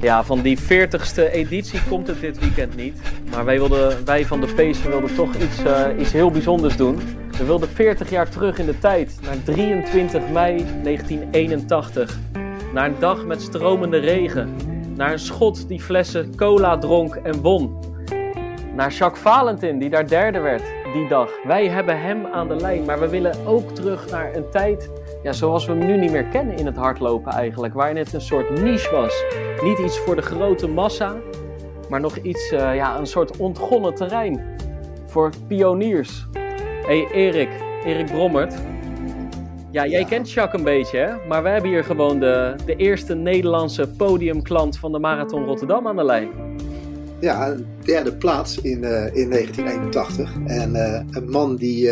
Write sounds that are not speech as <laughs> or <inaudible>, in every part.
Ja, van die 40ste editie komt het dit weekend niet. Maar wij, wilden, wij van de Pezen wilden toch iets, uh, iets heel bijzonders doen. We wilden 40 jaar terug in de tijd, naar 23 mei 1981. Naar een dag met stromende regen. Naar een schot die flessen cola dronk en won. Naar Jacques Valentin, die daar derde werd die dag. Wij hebben hem aan de lijn, maar we willen ook terug naar een tijd ja, zoals we hem nu niet meer kennen in het hardlopen eigenlijk. Waarin het een soort niche was. Niet iets voor de grote massa, maar nog iets, uh, ja, een soort ontgonnen terrein. Voor pioniers. hey Erik, Erik Brommert. Ja, jij kent Jacques een beetje, hè? Maar we hebben hier gewoon de, de eerste Nederlandse podiumklant van de Marathon Rotterdam aan de lijn. Ja, derde plaats in, uh, in 1981. En uh, een man die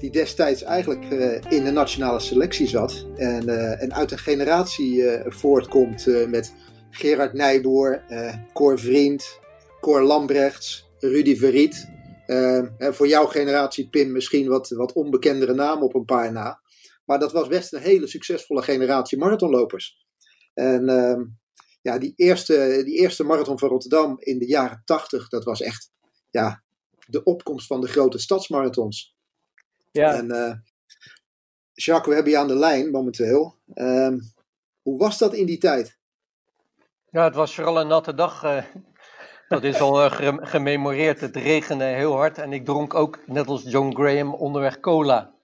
die destijds eigenlijk uh, in de nationale selectie zat. En, uh, en uit een generatie uh, voortkomt met Gerard Nijboer, Cor Vriend, Cor Lambrechts, Rudy Verriet. en voor jouw generatie, Pim, misschien wat, wat onbekendere namen op een paar na. Maar dat was best een hele succesvolle generatie marathonlopers. En ehm, ja, die eerste, die eerste marathon van Rotterdam in de jaren tachtig, dat was echt ja, de opkomst van de grote stadsmarathons. Ja. En uh, Jacques, we hebben je aan de lijn momenteel. Uh, hoe was dat in die tijd? Ja, het was vooral een natte dag. Uh, <laughs> dat is al uh, gememoreerd. Het regende heel hard en ik dronk ook, net als John Graham, onderweg cola.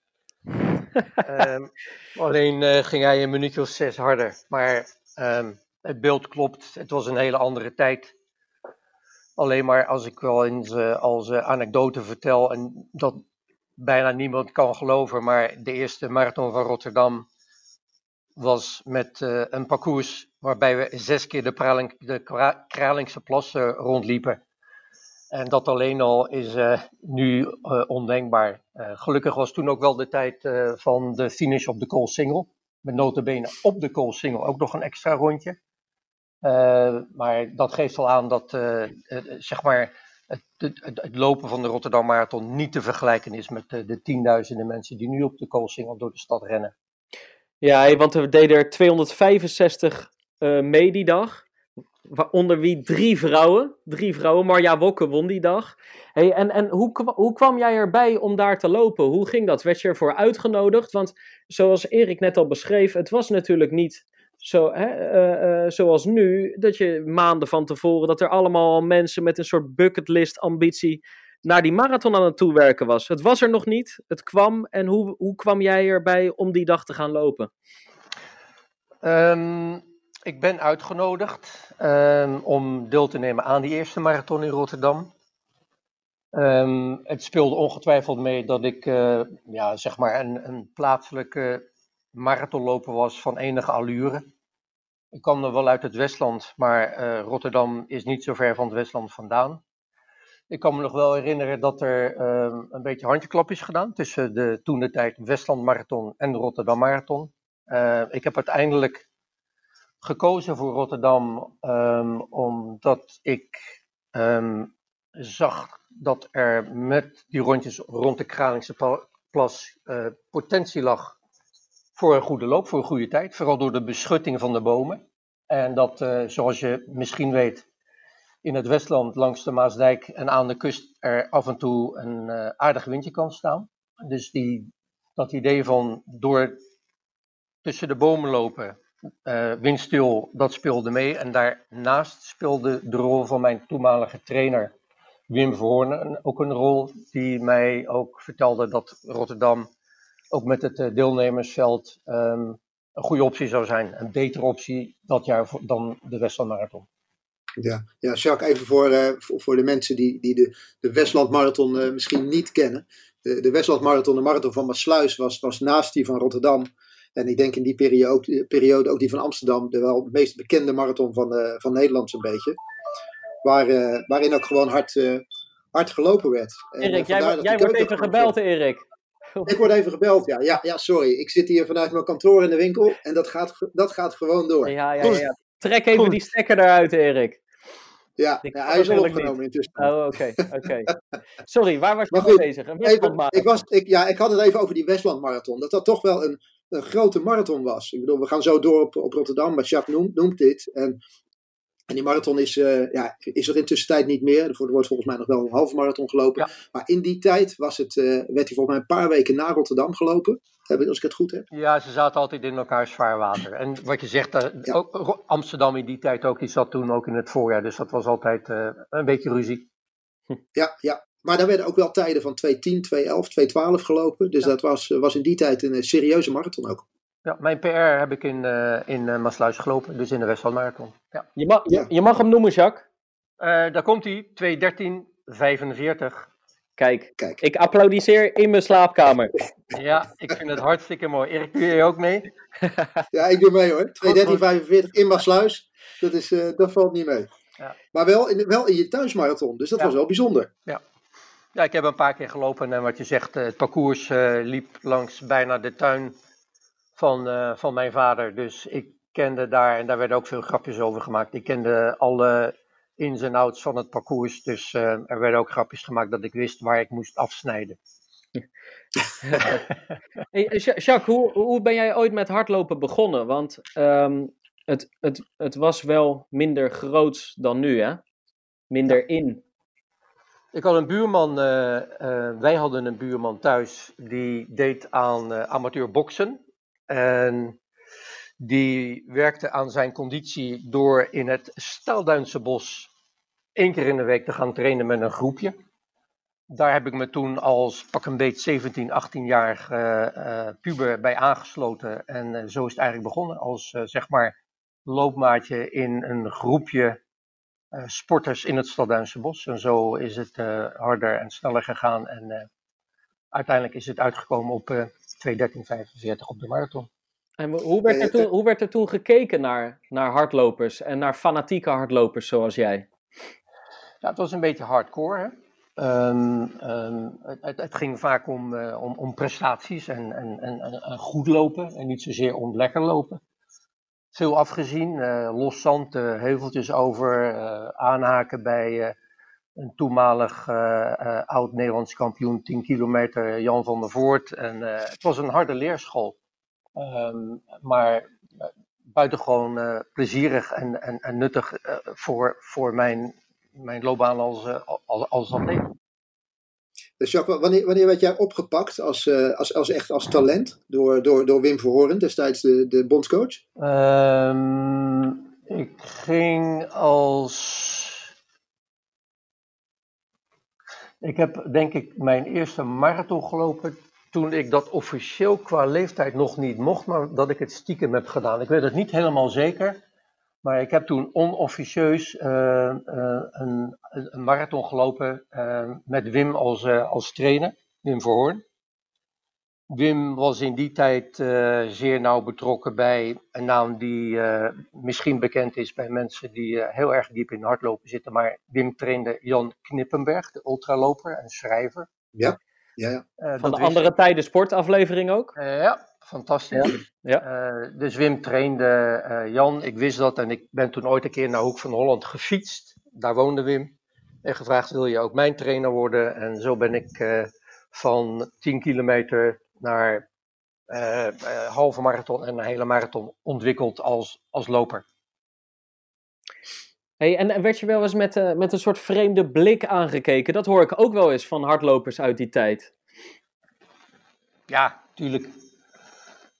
um, <laughs> alleen ging hij een minuutje of zes harder. Maar um, het beeld klopt. Het was een hele andere tijd. Alleen maar als ik wel eens als anekdote vertel, en dat bijna niemand kan geloven, maar de eerste marathon van Rotterdam was met uh, een parcours waarbij we zes keer de, Kralingse plas uh, rondliepen. En dat alleen al is uh, nu ondenkbaar. gelukkig was toen ook wel de tijd van de finish op de Koolsingel. Met notabene op de Koolsingel ook nog een extra rondje. maar dat geeft al aan dat zeg maar het, het, lopen van de Rotterdam Marathon niet te vergelijken is met de, de tienduizenden mensen die nu op de Koolsingel door de stad rennen. Ja, want we deden er 265 uh, eh, mee die dag. Onder wie drie vrouwen. Drie vrouwen. Marja Wokke won die dag. Hey, en en hoe, hoe kwam jij erbij om daar te lopen? Hoe ging dat? Werd je ervoor uitgenodigd? Want zoals Erik net al beschreef, het was natuurlijk niet zo, uh, uh, zoals nu, dat je maanden van tevoren, dat er allemaal mensen met een soort bucketlist ambitie naar die marathon aan het toewerken was. Het was er nog niet, het kwam. En hoe, hoe kwam jij erbij om die dag te gaan lopen? Um, ik ben uitgenodigd um, om deel te nemen aan die eerste marathon in Rotterdam. Um, het speelde ongetwijfeld mee dat ik uh, ja, zeg maar een, een plaatselijke marathonloper was van enige allure. Ik kwam er wel uit het Westland, maar uh, Rotterdam is niet zo ver van het Westland vandaan. Ik kan me nog wel herinneren dat er uh, een beetje handjeklap is gedaan tussen de toen de tijd Westland Marathon en de Rotterdam Marathon. Uh, ik heb uiteindelijk gekozen voor Rotterdam um, omdat ik um, zag dat er met die rondjes rond de Kralingse Plas uh, potentie lag voor een goede loop, voor een goede tijd. Vooral door de beschutting van de bomen. En dat, uh, zoals je misschien weet, in het Westland langs de Maasdijk en aan de kust er af en toe een uh, aardig windje kan staan. Dus die, dat idee van door tussen de bomen lopen, uh, windstil, dat speelde mee. En daarnaast speelde de rol van mijn toenmalige trainer Wim Verhoorn ook een rol die mij ook vertelde dat Rotterdam ook met het eh, deelnemersveld um, een goede optie zou zijn. Een betere optie dat jaar dan de Westland Marathon. Ja, ja Jacques, even voor, uh, voor, voor, de mensen die, die de, de Westland Marathon uh, misschien niet kennen. De, de Westland Marathon, de marathon van Maasluis, was, was naast die van Rotterdam. En ik denk in die periode ook, periode ook die van Amsterdam, de wel meest bekende marathon van, uh, van Nederland zo'n beetje. Waar, waarin ook gewoon hard, hard gelopen werd. Erik, jij, jij wordt even gebeld, Erik. Ik word even gebeld, ja. ja. Ja, sorry. Ik zit hier vanuit mijn kantoor in de winkel en dat gaat, dat gaat gewoon door. Ja, ja, ja. Trek even die stekker eruit, Erik. Ja, ja hij is al opgenomen niet. intussen. Oh, oké. <laughs> oké. Sorry, waar was je mee bezig? Een even, ik, was, ik, ja, ik had het even over die Westland Marathon. Dat dat toch wel een, een grote marathon was. Ik bedoel, we gaan zo door op, op Rotterdam, maar Jacques noemt, noemt dit. En, en die marathon is, uh, ja, is er intussen tijd niet meer. Er wordt volgens mij nog wel een halve marathon gelopen. Ja. Maar in die tijd was het, uh, werd hij volgens mij een paar weken na Rotterdam gelopen. Als ik het goed heb. Ja, ze zaten altijd in elkaars vaarwater. En wat je zegt, uh, ja. ook, Amsterdam in die tijd ook, die zat toen ook in het voorjaar. Dus dat was altijd een beetje ruzie. Ja, ja. Maar daar werden ook wel tijden van 2.10, 2.11, 2.12 gelopen. Dus ja. dat was, was in die tijd een serieuze marathon ook. Ja, mijn PR heb ik in, uh, in uh, Maasluis gelopen, dus in de Westland Marathon. Ja. Je, mag, je, je, mag hem noemen, Jacques. Uh, daar komt hij, 2.13.45. Kijk, Kijk, ik applaudisseer in mijn slaapkamer. <laughs> Ja, ik vind het hartstikke mooi. Erik, doe je ook mee? ja, ik doe mee hoor. 2.13.45 in Maasluis, dat, is, dat valt niet mee. Ja. Maar wel in, wel in je thuismarathon, dus dat ja. was wel bijzonder. Ja. ja, ik heb een paar keer gelopen en wat je zegt, het parcours liep langs bijna de tuin van, uh, van mijn vader. Dus ik kende daar, en daar werden ook veel grapjes over gemaakt. Ik kende alle ins en outs van het parcours. Dus uh, er werden ook grapjes gemaakt dat ik wist waar ik moest afsnijden. <laughs> hey, Jacques, hoe, hoe ben jij ooit met hardlopen begonnen? Want um, het, het, het was wel minder groots dan nu, hè? Minder in. Ik had een buurman, uh, uh, wij hadden een buurman thuis, die deed aan amateur boksen. En die werkte aan zijn conditie door in het Stelduinse bos één keer in de week te gaan trainen met een groepje. Daar heb ik me toen als pak een beet 17, 18-jarig uh, puber bij aangesloten. En uh, zo is het eigenlijk begonnen als uh, zeg maar loopmaatje in een groepje sporters in het Stelduinse bos. En zo is het harder en sneller gegaan. En uiteindelijk is het uitgekomen op 2.13.45 op de marathon. En hoe werd er toen, hoe werd er toen gekeken naar, naar hardlopers en naar fanatieke hardlopers zoals jij? Ja, het was een beetje hardcore. Hè? Um, um, het, het, ging vaak om, uh, om, om, prestaties en, en, en, en, goed lopen en niet zozeer om lekker lopen. Veel afgezien, uh, los zand, uh, heuveltjes over, aanhaken bij een toenmalig oud-Nederlands kampioen 10 kilometer, Jan van der Voort. En het was een harde leerschool. Um, maar buitengewoon plezierig en, en, en nuttig voor, voor mijn, mijn loopbaan als, als, als atleet. Dus Jacques, wanneer, wanneer werd jij opgepakt als, als, als echt als talent door, door, door Wim Verhoorn, destijds de, de bondscoach? Um, ik ging als. Ik heb denk ik mijn eerste marathon gelopen toen ik dat officieel qua leeftijd nog niet mocht, maar dat ik het stiekem heb gedaan. Ik weet het niet helemaal zeker, maar ik heb toen onofficieus uh, uh, een, marathon gelopen uh, met Wim als, als trainer, Wim Verhoorn. Wim was in die tijd zeer nauw betrokken bij een naam die misschien bekend is bij mensen die heel erg diep in hardlopen zitten. Maar Wim trainde Jan Knippenberg, de ultraloper en schrijver. Ja. Ja, ja. Uh, Van de andere tijden sportaflevering ook? Uh, ja, fantastisch. Ja. Uh, dus Wim trainde Jan, ik wist dat en ik ben toen ooit een keer naar Hoek van Holland gefietst. Daar woonde Wim. En gevraagd, wil je ook mijn trainer worden? En zo ben ik van 10 kilometer naar halve marathon en een hele marathon ontwikkeld als, als loper. Hey, en, werd je wel eens met, uh, met een soort vreemde blik aangekeken? Dat hoor ik ook wel eens van hardlopers uit die tijd. Ja, tuurlijk.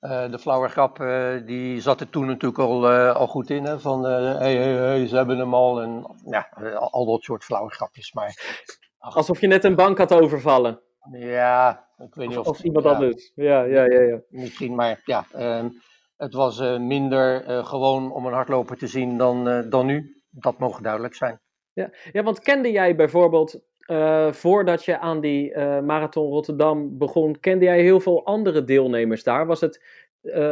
Uh, de flauwe grap, uh, die zat er toen natuurlijk al, al goed in. Hè? Van, hey, hey, hey, ze hebben hem al. En ja, al dat soort flauwe grapjes. Maar, Alsof je net een bank had overvallen. Ja, ik weet niet of... Of, iemand ja, anders. Ja, ja, ja, ja. Misschien, maar ja. Ehm, het was minder gewoon om een hardloper te zien dan, dan nu dat mogen duidelijk zijn. Ja, ja want kende jij bijvoorbeeld, voordat je aan die Marathon Rotterdam begon, kende jij heel veel andere deelnemers daar? Was het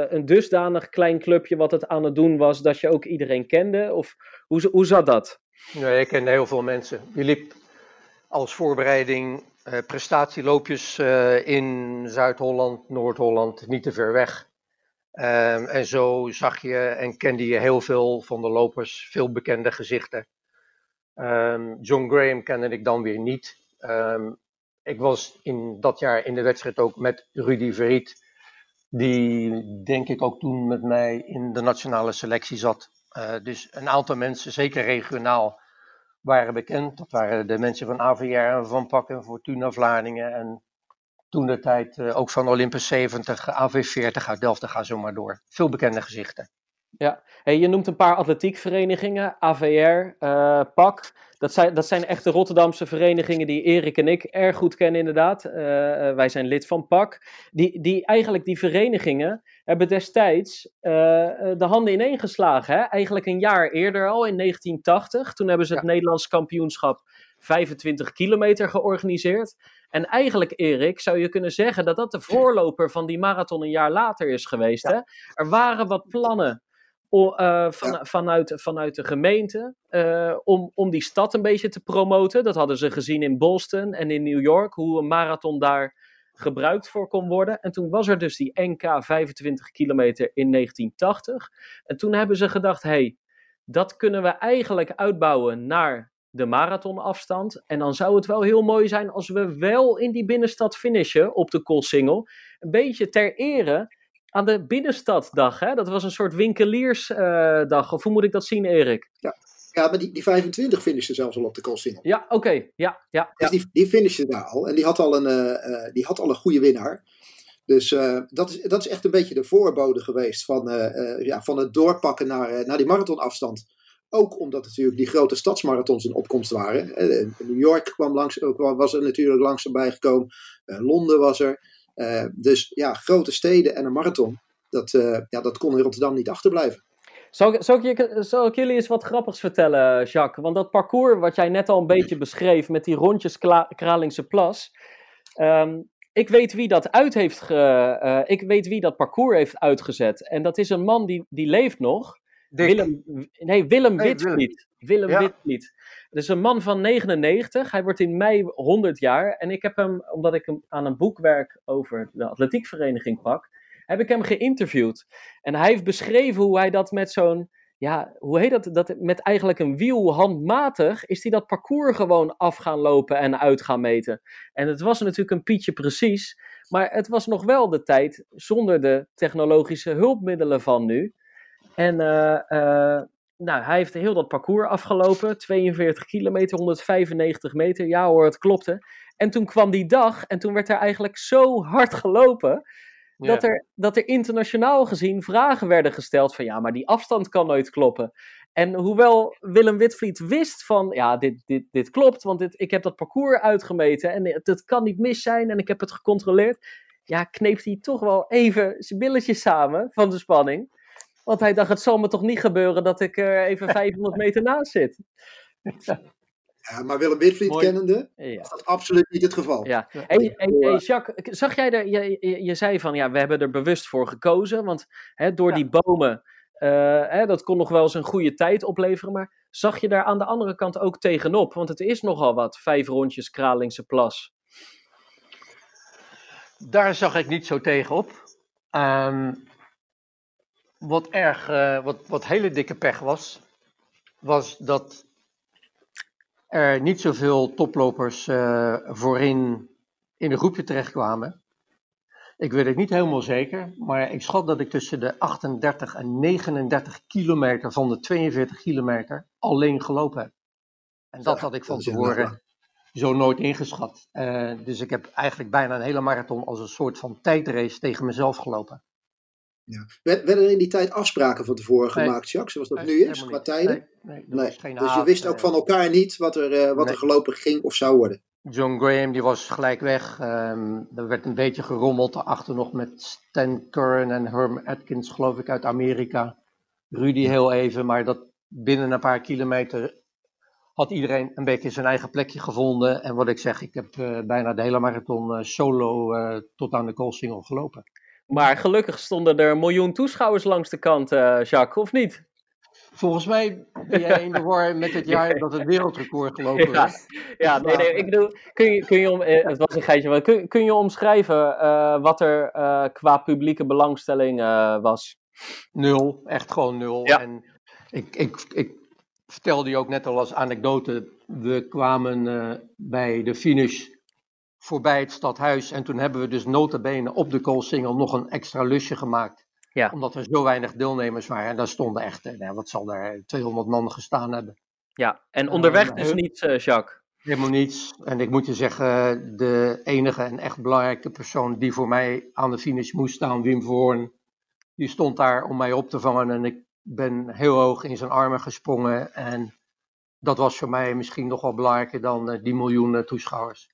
een dusdanig klein clubje wat het aan het doen was, dat je ook iedereen kende? Of hoe, hoe zat dat? Nee, ik kende heel veel mensen. Je liep als voorbereiding prestatieloopjes in Zuid-Holland, Noord-Holland, niet te ver weg. Um, en zo zag je en kende je heel veel van de lopers, veel bekende gezichten. Um, John Graham kende ik dan weer niet. Um, ik was in dat jaar in de wedstrijd ook met Rudy Verriet. die denk ik ook toen met mij in de nationale selectie zat. Uh, dus een aantal mensen, zeker regionaal, waren bekend. Dat waren de mensen van AVR en van Pak en Fortuna Vlaardingen. En toen de tijd uh, ook van Olympus 70, AV40 uit Delft, ga zo maar door. Veel bekende gezichten. Ja, hey, je noemt een paar atletiekverenigingen, AVR, uh, eh, PAK. Dat zijn, dat zijn echt de Rotterdamse verenigingen die Erik en ik erg goed kennen inderdaad. Uh, wij zijn lid van PAK. Die, die eigenlijk die verenigingen hebben destijds uh, de handen ineengeslagen. Hè? Eigenlijk een jaar eerder al, in 1980. Toen hebben ze het Nederlands kampioenschap 25 kilometer georganiseerd. En eigenlijk, Erik, zou je kunnen zeggen dat dat de voorloper van die marathon een jaar later is geweest. Hè? Er waren wat plannen uh, van, vanuit, vanuit de gemeente uh, om, om die stad een beetje te promoten. Dat hadden ze gezien in Boston en in New York, hoe een marathon daar gebruikt voor kon worden. En toen was er dus die NK 25 kilometer in 1980. En toen hebben ze gedacht, hey, dat kunnen we eigenlijk uitbouwen naar de marathonafstand. En dan zou het wel heel mooi zijn als we wel in die binnenstad finishen op de Koolsingel. Een beetje ter ere aan de binnenstaddag. Hè? Dat was een soort winkeliersdag. Uh, of hoe moet ik dat zien, Erik? Ja, ja maar die, die 25 finishte zelfs al op de Koolsingel. Ja, oké. Ja, ja. Dus die, die finishte daar al. En die had al een, uh, die had al een goede winnaar. Dus uh, dat, is, dat is echt een beetje de voorbode geweest van, ja, van het doorpakken naar, naar die marathonafstand. Ook omdat natuurlijk die grote stadsmarathons in opkomst waren. New York kwam langs, was er natuurlijk langs erbij gekomen. Londen was er. Uh, dus ja, grote steden en een marathon, dat, uh, ja, dat kon in Rotterdam niet achterblijven. Zal ik, zal, ik je, zal ik jullie eens wat grappigs vertellen, Jacques? Want dat parcours wat jij net al een beetje beschreef met die rondjes Kralingse Plas. Um, ik weet wie dat uit heeft ge, uh, ik weet wie dat parcours heeft uitgezet. En dat is een man die, die leeft nog. Willem, nee, Willem nee, Witvliet. Willem, Willem ja. Witvliet. Dat is een man van 99. Hij wordt in mei 100 jaar. En ik heb hem, omdat ik hem aan een boek werk over de atletiekvereniging pak, heb ik hem geïnterviewd. En hij heeft beschreven hoe hij dat met zo'n, ja, hoe heet dat? dat met eigenlijk een wiel handmatig is hij dat parcours gewoon af gaan lopen en uit gaan meten. En het was natuurlijk een pietje precies. Maar het was nog wel de tijd zonder de technologische hulpmiddelen van nu. En uh, uh, nou, hij heeft heel dat parcours afgelopen. 42 kilometer, 195 meter. Ja hoor, het klopte. En toen kwam die dag en toen werd er eigenlijk zo hard gelopen. Dat, er, dat er internationaal gezien vragen werden gesteld van ja, maar die afstand kan nooit kloppen. En hoewel Willem Witvliet wist van ja, dit, dit, dit klopt, want dit, ik heb dat parcours uitgemeten en het, het kan niet mis zijn en ik heb het gecontroleerd. Ja, kneep hij toch wel even zijn billetjes samen van de spanning. Want hij dacht, het zal me toch niet gebeuren dat ik er even <laughs> 500 meter naast zit. <laughs> Ja, maar Willem Witvliet kennende, ja. is dat absoluut niet het geval. Ja. Hey, hey, Jacques, zag jij er, je, je, zei van, ja, we hebben er bewust voor gekozen, want hè, door die bomen, uh, hè, dat kon nog wel eens een goede tijd opleveren, maar zag je daar aan de andere kant ook tegenop? Want het is nogal wat, vijf rondjes Kralingse Plas. Daar zag ik niet zo tegenop. Um, wat erg, uh, wat, wat hele dikke pech was, was dat er niet zoveel toplopers uh, voorin in een groepje terechtkwamen. Ik weet het niet helemaal zeker, maar ik schat dat ik tussen de 38 en 39 kilometer van de 42 kilometer alleen gelopen heb. En dat had ik van tevoren zo nooit ingeschat. Uh, dus ik heb eigenlijk bijna een hele marathon als een soort van tijdrace tegen mezelf gelopen. Ja. Werden er in die tijd afspraken van tevoren gemaakt, Jacques, zoals dat nu is, qua tijden? Nee, nee, nee. Dus je wist ook van elkaar niet wat er, uh, wat er gelopen ging of zou worden? John Graham die was gelijk weg. Um, er werd een beetje gerommeld daarachter nog met Stan Curran en Herm Atkins, geloof ik, uit Amerika. Rudy heel even, maar dat binnen een paar kilometer had iedereen een beetje zijn eigen plekje gevonden. En wat ik zeg, ik heb uh, bijna de hele marathon uh, solo tot aan de Koolsingel gelopen. Maar gelukkig stonden er een miljoen toeschouwers langs de kant, uh, Jacques, of niet? Volgens mij ben jij in de war met het jaar dat het wereldrecord gelopen is. Ja, nee, nee, ik bedoel, kun je, kun je om, eh, het was een geitje, maar kun, kun je omschrijven uh, wat er uh, qua publieke belangstelling was? Nul, echt gewoon nul. Ja. En ik, ik, ik vertelde je ook net al als anekdote, we kwamen bij de finish voorbij het stadhuis. En toen hebben we dus notabene op de koolsingel nog een extra lusje gemaakt. Ja. Omdat er zo weinig deelnemers waren. En daar stonden echt, eh, nou, wat zal daar, 200 man gestaan hebben. Ja, en onderweg Eh, dus eh, Jacques. Helemaal niets. En ik moet je zeggen, de enige en echt belangrijke persoon die voor mij aan de finish moest staan, Wim Verhoorn, die stond daar om mij op te vangen. En ik ben heel hoog in zijn armen gesprongen. En dat was voor mij misschien nog wel belangrijker dan die miljoenen toeschouwers.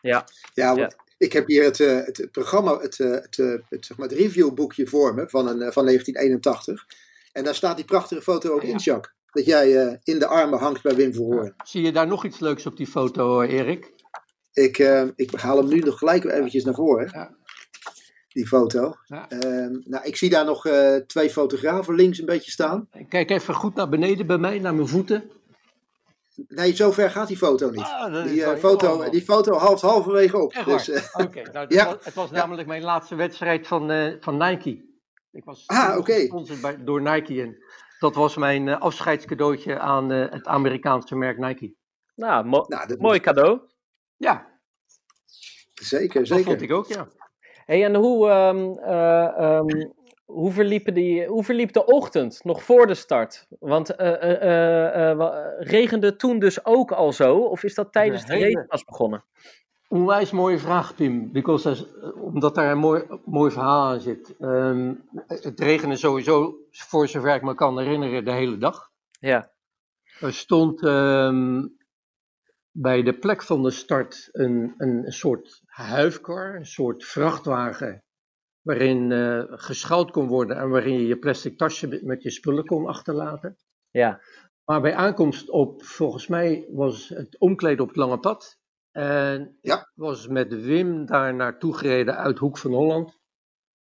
Ja, Ja, want ik heb hier het, eh, het, programma, het, eh, het, eh, het, zeg maar, het reviewboekje voor me van, een, van 1981. En daar staat die prachtige foto ook in, Jacques. Dat jij eh, in de armen hangt bij Wim Verhoorn. Zie je daar nog iets leuks op die foto, Erik? Ik, ik haal hem nu nog gelijk eventjes naar voren. Ja. Die foto. Ja. Ehm, nou, ik zie daar nog eh, twee fotografen links een beetje staan. Kijk even goed naar beneden bij mij, naar mijn voeten. Nee, zover gaat die foto niet. Ah, dat Die, eh, foto, oh. die foto haalt halverwege op. Dus, eh, Oké, nou, <laughs> Ja. het was, het was namelijk mijn laatste wedstrijd van, eh, van Nike. Ik was Ah, bij- door Nike en dat was mijn eh, afscheidscadeautje aan eh, het Amerikaanse merk Nike. nou, mo- nou, dat- mooi cadeau. Ja, Zeker, dat zeker. vond ik ook, ja. Hey, en hoe, ehm, eh, ehm, hoe, verliepen die, hoe verliep de ochtend nog voor de start? Want eh, eh, eh, regende toen dus ook al zo? Of is dat tijdens de, hele- race pas begonnen? Onwijs mooie vraag, Pim. Because omdat daar een mooi, mooi verhaal aan zit. Ehm, het regende sowieso, voor zover ik me kan herinneren, de hele dag. Ja, Er stond ehm, bij de plek van de start een, een soort huifkar, een soort vrachtwagen, waarin eh geschouwd kon worden en waarin je je plastic tasje met je spullen kon achterlaten. ja, Maar bij aankomst op, volgens mij was het omkleden op het lange pad. En Ja. ik was met Wim daar naartoe gereden uit Hoek van Holland.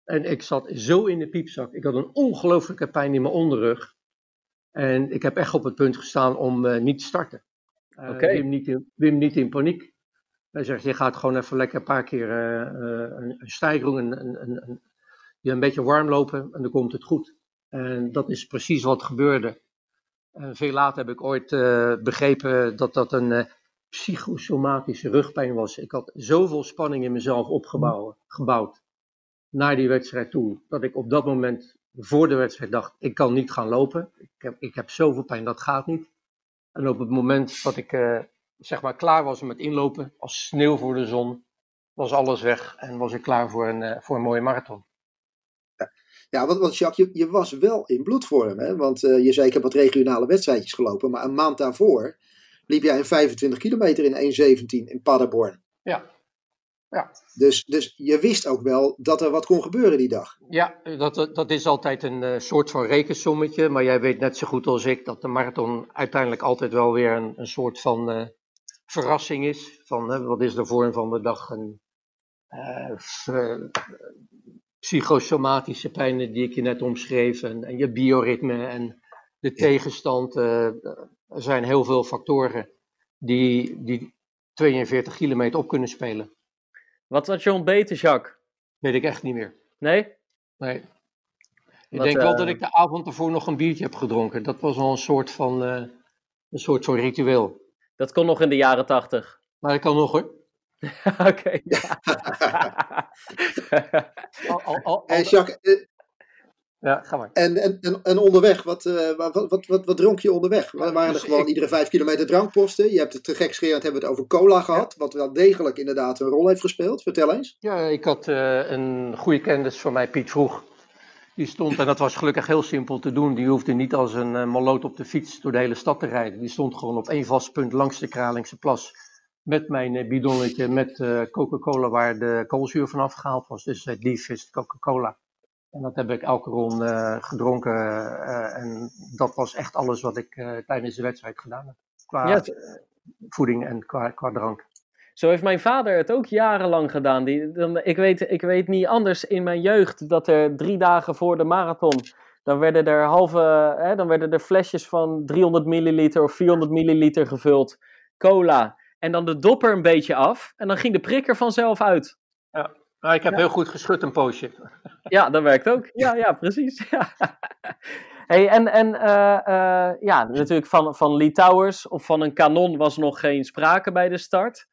En ik zat zo in de piepzak. Ik had een ongelooflijke pijn in mijn onderrug. En ik heb echt op het punt gestaan om eh, niet te starten. Eh, Oké. Wim, niet in, Wim niet in paniek. Hij zegt, je gaat gewoon even lekker een paar keer eh, eh, een, een stijgering, een, een, een, je een beetje warm lopen en dan komt het goed. En dat is precies wat gebeurde. En veel later heb ik ooit eh, begrepen dat dat een psychosomatische rugpijn was. Ik had zoveel spanning in mezelf opgebouwd gebouwd naar die wedstrijd toe, dat ik op dat moment voor de wedstrijd dacht, ik kan niet gaan lopen. Ik heb, ik heb zoveel pijn, dat gaat niet. En op het moment dat ik zeg maar klaar was met inlopen, als sneeuw voor de zon, was alles weg en was ik klaar voor een, eh, voor een mooie marathon. Ja, want, want Jacques, je, je was wel in bloedvorm. Hè? Want eh, je zei, ik heb wat regionale wedstrijdjes gelopen. Maar een maand daarvoor liep jij een 25 kilometer in 1.17 in Paderborn. Ja. Ja. Dus, dus je wist ook wel dat er wat kon gebeuren die dag. Ja, dat, dat is altijd een eh, soort van rekensommetje. Maar jij weet net zo goed als ik dat de marathon uiteindelijk altijd wel weer een, een soort van verrassing is. Van hè, wat is de vorm van de dag? En, eh, eh, psychosomatische pijnen die ik je net omschreef. En, en je bioritme en de tegenstand. eh, er zijn heel veel factoren die, die 42 kilometer op kunnen spelen. Wat was je ontbeten, Jacques? Weet ik echt niet meer. Nee? Nee. Ik Wat, denk wel eh, dat ik de avond ervoor nog een biertje heb gedronken. Dat was wel een soort van, eh, een soort van ritueel. Dat kon nog in de jaren tachtig. Maar ik kan nog hoor. <laughs> Oké. <laughs> <laughs> En Jacques, eh, ja, ga maar. en, en, en, en onderweg, wat, eh, wat, wat, wat, wat dronk je onderweg? Ja, Waren er dus gewoon ik- iedere vijf kilometer drankposten? Je hebt het te gek scherend hebben we het over cola gehad. Wat wel degelijk inderdaad een rol heeft gespeeld. Vertel eens. Ja, ik had eh, een goede kennis van mij, Piet Vroeg. Die stond, en dat was gelukkig heel simpel te doen. Die hoefde niet als een uh, maloot op de fiets door de hele stad te rijden. Die stond gewoon op één vast punt langs de Kralingse Plas. Met mijn eh, bidonnetje met eh, Coca-Cola waar de koolzuur vanaf gehaald was. Dus uh, Diefist Coca-Cola. En dat heb ik elke uh, gedronken. En dat was echt alles wat ik tijdens de wedstrijd gedaan heb. Qua Ja, voeding en qua, qua drank. Zo heeft mijn vader het ook jarenlang gedaan. Die, dan, ik, weet, ik weet niet anders in mijn jeugd dat er drie dagen voor de marathon. Dan werden er halve. Hè, dan werden er flesjes van 300 milliliter of 400 milliliter gevuld. Cola. En dan de dopper een beetje af. En dan ging de prikker vanzelf uit. Ja. Nou, ik heb ja. heel goed geschud een poosje. <laughs> Ja, dat werkt ook. Ja, ja precies. <laughs> Ja. Hey, en en uh, uh, ja, natuurlijk van, van Lee Towers of van een kanon was nog geen sprake bij de start.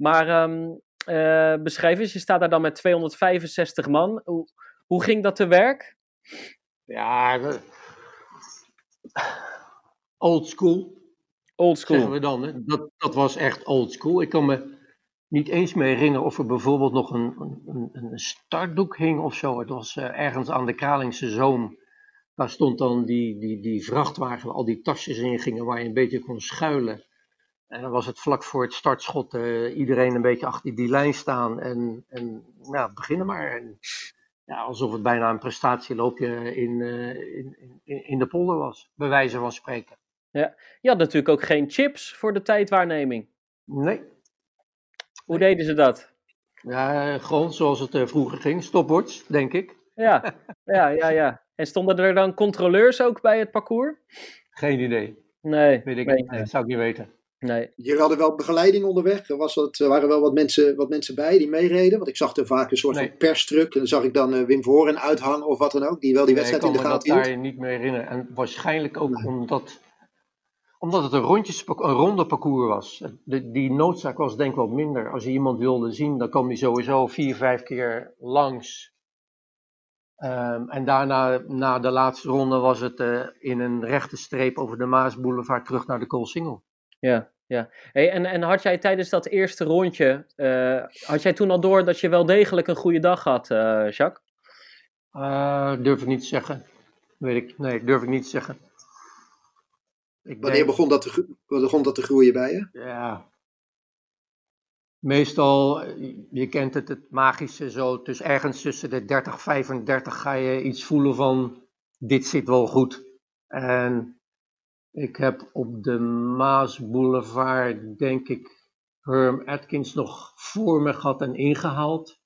Maar um, uh, beschrijf eens. Je staat daar dan met 265 man. Hoe, hoe ging dat te werk? Ja, old school. Old school. Zeggen we dan. Hè? Dat, dat was echt old school. Ik kan me niet eens meer herinneren of er bijvoorbeeld nog een, een, een startdoek hing of zo. Het was uh, ergens aan de Kralingse Zoom. Daar stond dan die, die, die vrachtwagen waar al die tasjes in gingen waar je een beetje kon schuilen. En dan was het vlak voor het startschot uh, iedereen een beetje achter die lijn staan en, en ja, beginnen maar. En, ja, alsof het bijna een prestatieloopje in, uh, in, in, in de polder was, bij wijze van spreken. Ja, je had natuurlijk ook geen chips voor de tijdwaarneming. Nee. Hoe deden ze dat? Ja, gewoon zoals het uh, vroeger ging, stopwatch, denk ik. Ja, ja, ja, ja. En stonden er dan controleurs ook bij het parcours? Geen idee. Nee. Weet ik nee, niet. Nee, zou ik niet weten. Nee. Jullie hadden wel begeleiding onderweg. Er, was wat, er waren wel wat mensen, wat mensen bij die meereden. Want ik zag er vaak een soort Nee. van perstruk. En dan zag ik dan eh, Wim Voren uithangen of wat dan ook. Die wel die wedstrijd in de ik kan me gaten dat hield. daar niet meer herinneren. En waarschijnlijk ook omdat, omdat het een, rondjes, een ronde parcours was. De, die noodzaak was denk ik wat minder. Als je iemand wilde zien, dan kwam hij sowieso vier, vijf keer langs. Ehm, en daarna, na de laatste ronde, was het eh, in een rechte streep over de Maasboulevard terug naar de Koolsingel. Ja, ja. Hey, en, en had jij tijdens dat eerste rondje, eh, had jij toen al door dat je wel degelijk een goede dag had, eh, Jacques? Eh, durf ik niet te zeggen. Weet ik, nee, durf ik niet te zeggen. Ik Wanneer denk- begon dat, te, begon dat te groeien bij je? Ja. Meestal, je kent het, het magische zo, dus ergens tussen de 30 35 ga je iets voelen van, dit zit wel goed. En ik heb op de Maasboulevard, denk ik, Herm Atkins nog voor me gehad en ingehaald.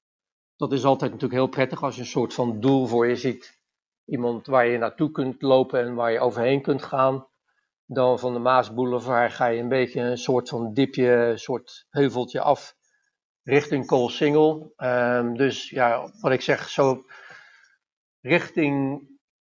Dat is altijd natuurlijk heel prettig als je een soort van doel voor je ziet. Iemand waar je naartoe kunt lopen en waar je overheen kunt gaan dan van de Maasboulevard ga je een beetje een soort van dipje, een soort heuveltje af richting Koolsingel. Ehm dus ja, wat ik zeg, zo richting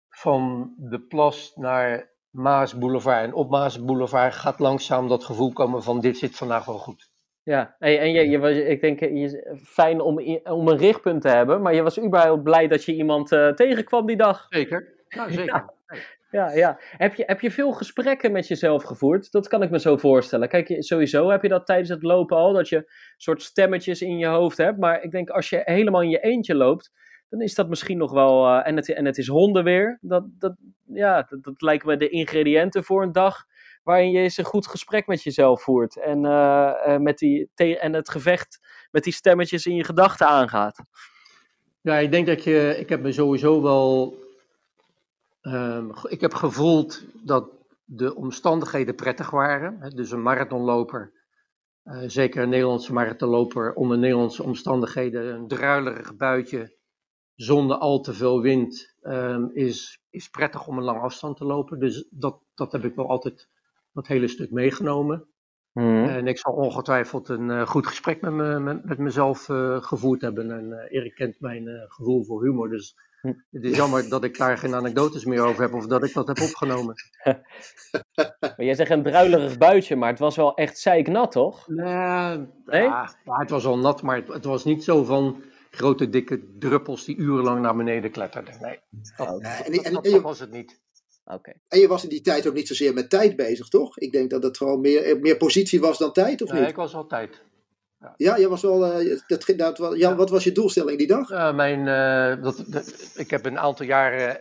van de plas naar Maasboulevard en op Maasboulevard gaat langzaam dat gevoel komen van dit zit vandaag wel goed. Ja, hey, en je, je was, ik denk, je, fijn om, om een richtpunt te hebben, maar je was überhaupt blij dat je iemand eh, tegenkwam die dag. Zeker, nou <laughs> zeker. Ja, ja. Heb je, heb je veel gesprekken met jezelf gevoerd? Dat kan ik me zo voorstellen. Kijk, sowieso heb je dat tijdens het lopen al, dat je soort stemmetjes in je hoofd hebt. Maar ik denk, als je helemaal in je eentje loopt, dan is dat misschien nog wel... eh, en, het, en het is hondenweer. Dat, dat, ja, dat, lijken me de ingrediënten voor een dag waarin je eens een goed gesprek met jezelf voert. En, eh, eh, met die, en het gevecht met die stemmetjes in je gedachten aangaat. Ja, ik denk dat je, ik heb me sowieso wel, ehm, ik heb gevoeld dat de omstandigheden prettig waren. Dus een marathonloper, zeker een Nederlandse marathonloper, onder Nederlandse omstandigheden, een druilerig buitje zonder al te veel wind, ehm, is, is prettig om een lange afstand te lopen. Dus dat, dat heb ik wel altijd dat hele stuk meegenomen. En ik zal ongetwijfeld een eh, goed gesprek met, me, met, met mezelf eh, gevoerd hebben. En eh, Erik kent mijn gevoel voor humor. Dus Hm. het is jammer dat ik daar geen anekdotes meer over heb of dat ik dat heb opgenomen. <laughs> Maar jij zegt een druilerig buitje, maar het was wel echt zeiknat, toch? Nee? Ja, ja, het was al nat, maar het, het was niet zo van grote dikke druppels die urenlang naar beneden kletterden. Nee, dat, Oké. En, dat, en, dat- en, dat je, was het niet. Oké. en je was in die tijd ook niet zozeer met tijd bezig, toch? Ik denk dat het gewoon meer, meer positie was dan tijd, of Nee, niet? ik was altijd. Ja, je was wel, eh, dat, dat, Jan, wat was je doelstelling die dag? Ja, mijn, eh, dat, dat- ik heb een aantal jaren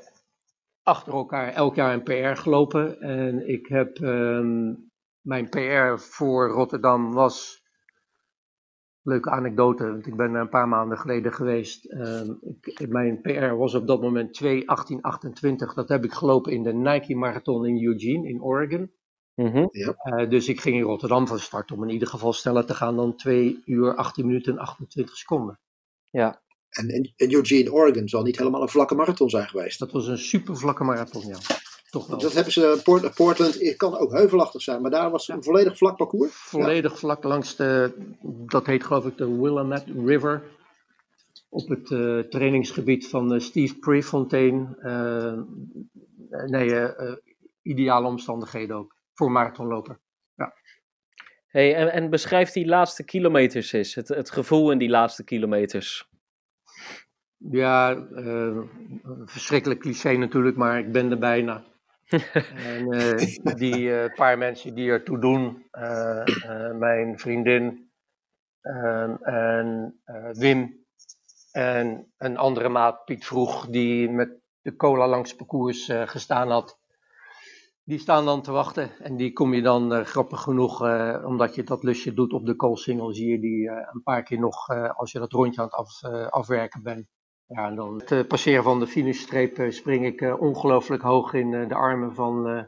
achter elkaar elk jaar een PR gelopen. En ik heb ehm, mijn PR voor Rotterdam was. Leuke anekdote, want ik ben een paar maanden geleden geweest. Ehm, ik, mijn PR was op dat moment 2.18.28. Dat heb ik gelopen in de Nike Marathon in Eugene, in Oregon. Mhm. Eh, dus ik ging in Rotterdam van start om in ieder geval sneller te gaan dan 2 uur 18 minuten en 28 seconden. Ja. En, en, en Eugene, Oregon zal niet helemaal een vlakke marathon zijn geweest. Dat was een super vlakke marathon, ja. Toch wel. Dat hebben ze, Port- Portland het kan ook heuvelachtig zijn, maar daar was een volledig vlak parcours. Volledig vlak langs de, dat heet geloof ik de Willamette River. Op het eh, trainingsgebied van eh, Steve Prefontaine. Eh, nee, ideale omstandigheden ook. Voor marathonloper. Hey, Hey, en, en beschrijf die laatste kilometers eens, het, het gevoel in die laatste kilometers. Ja, uh, verschrikkelijk cliché natuurlijk, maar ik ben er bijna. En uh, die uh, paar mensen die ertoe doen, mijn vriendin ehm, en Wim en een andere maat, Piet Vroeg, die met de cola langs het parcours gestaan had, die staan dan te wachten en die kom je dan grappig genoeg, omdat je dat lusje doet op de koolsingel, zie je die een paar keer nog als je dat rondje aan het af, afwerken bent. Ja, en dan het passeren van de finishstreep spring ik ongelooflijk hoog in de armen van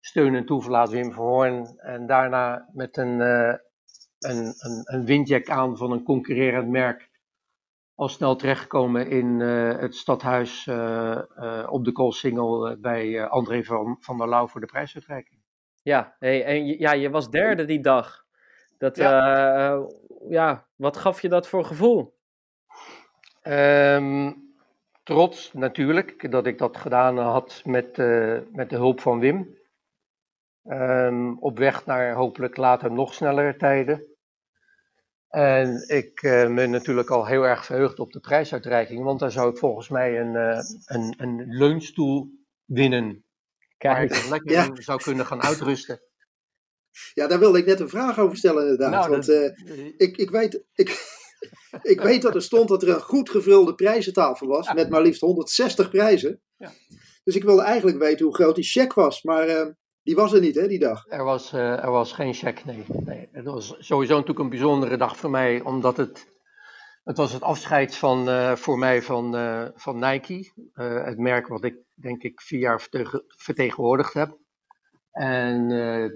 steun en toeverlaat Wim Verhoorn. En daarna met een, een, een, een windjack aan van een concurrerend merk al snel terechtgekomen in uh, het stadhuis uh, uh, op de Koolsingel bij André van, van der Lauw voor de prijsuitreiking. Ja, hey, en ja, je was derde die dag. Dat, ja. ja wat gaf je dat voor gevoel? Um, trots natuurlijk dat ik dat gedaan had met, met de hulp van Wim. Um, op weg naar hopelijk later nog snellere tijden. En ik uh, ben natuurlijk al heel erg verheugd op de prijsuitreiking, want daar zou ik volgens mij een, uh, een, een leunstoel winnen. Kijk. Waar ik lekker ja. zou kunnen gaan uitrusten. Ja, daar wilde ik net een vraag over stellen inderdaad. Nou, want ik, ik, weet, ik, ik weet dat er stond dat er een goed gevulde prijzentafel was, met maar liefst 160 prijzen. Ja. Dus ik wilde eigenlijk weten hoe groot die cheque was, maar die was er niet, hè, die dag? Er was, uh, er was geen check, nee. nee. Het was sowieso natuurlijk een bijzondere dag voor mij, omdat het, het was het afscheid van, uh, voor mij van, van Nike. het merk wat ik, denk ik, vier jaar vertegenwoordigd heb. En